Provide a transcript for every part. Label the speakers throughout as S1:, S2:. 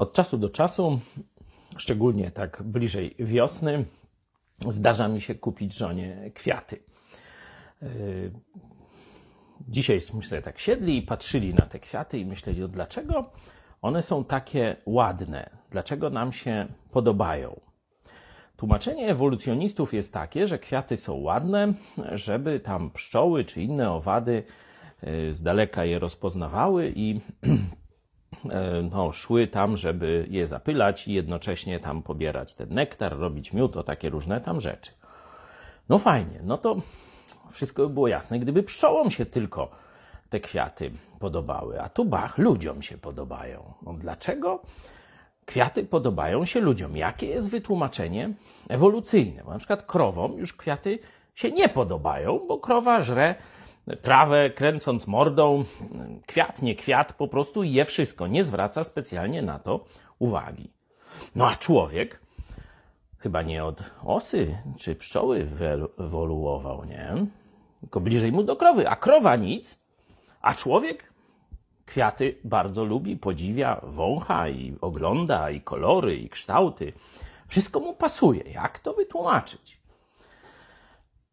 S1: Od czasu do czasu, szczególnie tak bliżej wiosny, zdarza mi się kupić żonie kwiaty. Yy, Dzisiaj sobie tak siedli i patrzyli na te kwiaty i myśleli, o dlaczego one są takie ładne, dlaczego nam się podobają. Tłumaczenie ewolucjonistów jest takie, że kwiaty są ładne, żeby tam pszczoły czy inne owady y, z daleka je rozpoznawały i no, szły tam, żeby je zapylać i jednocześnie tam pobierać ten nektar, robić miód, o takie różne tam rzeczy. No fajnie, no to wszystko by było jasne, gdyby pszczołom się tylko te kwiaty podobały, a tu bach, ludziom się podobają. No dlaczego kwiaty podobają się ludziom? Jakie jest wytłumaczenie ewolucyjne? Bo na przykład krowom już kwiaty się nie podobają, bo krowa żre trawę, kręcąc mordą, kwiat, nie kwiat, po prostu je wszystko, nie zwraca specjalnie na to uwagi. No a człowiek chyba nie od osy czy pszczoły wyewoluował, nie? Tylko bliżej mu do krowy, a krowa nic, a człowiek kwiaty bardzo lubi, podziwia, wącha i ogląda, i kolory, i kształty. Wszystko mu pasuje. Jak to wytłumaczyć?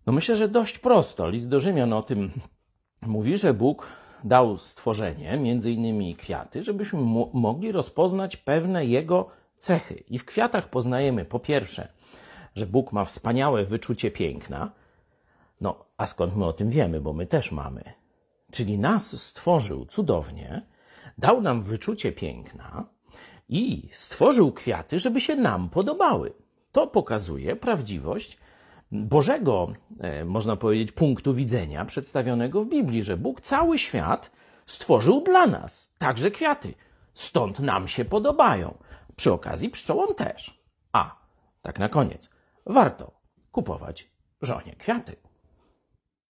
S1: No myślę, że dość prosto. List do Rzymian o tym mówi, że Bóg dał stworzenie, między innymi kwiaty, żebyśmy mogli rozpoznać pewne Jego cechy. I w kwiatach poznajemy po pierwsze, że Bóg ma wspaniałe wyczucie piękna. No, a skąd my o tym wiemy, bo my też mamy. Czyli nas stworzył cudownie, dał nam wyczucie piękna i stworzył kwiaty, żeby się nam podobały. To pokazuje prawdziwość Bożego, e, można powiedzieć, punktu widzenia przedstawionego w Biblii, że Bóg cały świat stworzył dla nas, także kwiaty. Stąd nam się podobają. Przy okazji pszczołom też. A, tak na koniec, warto kupować żonie kwiaty.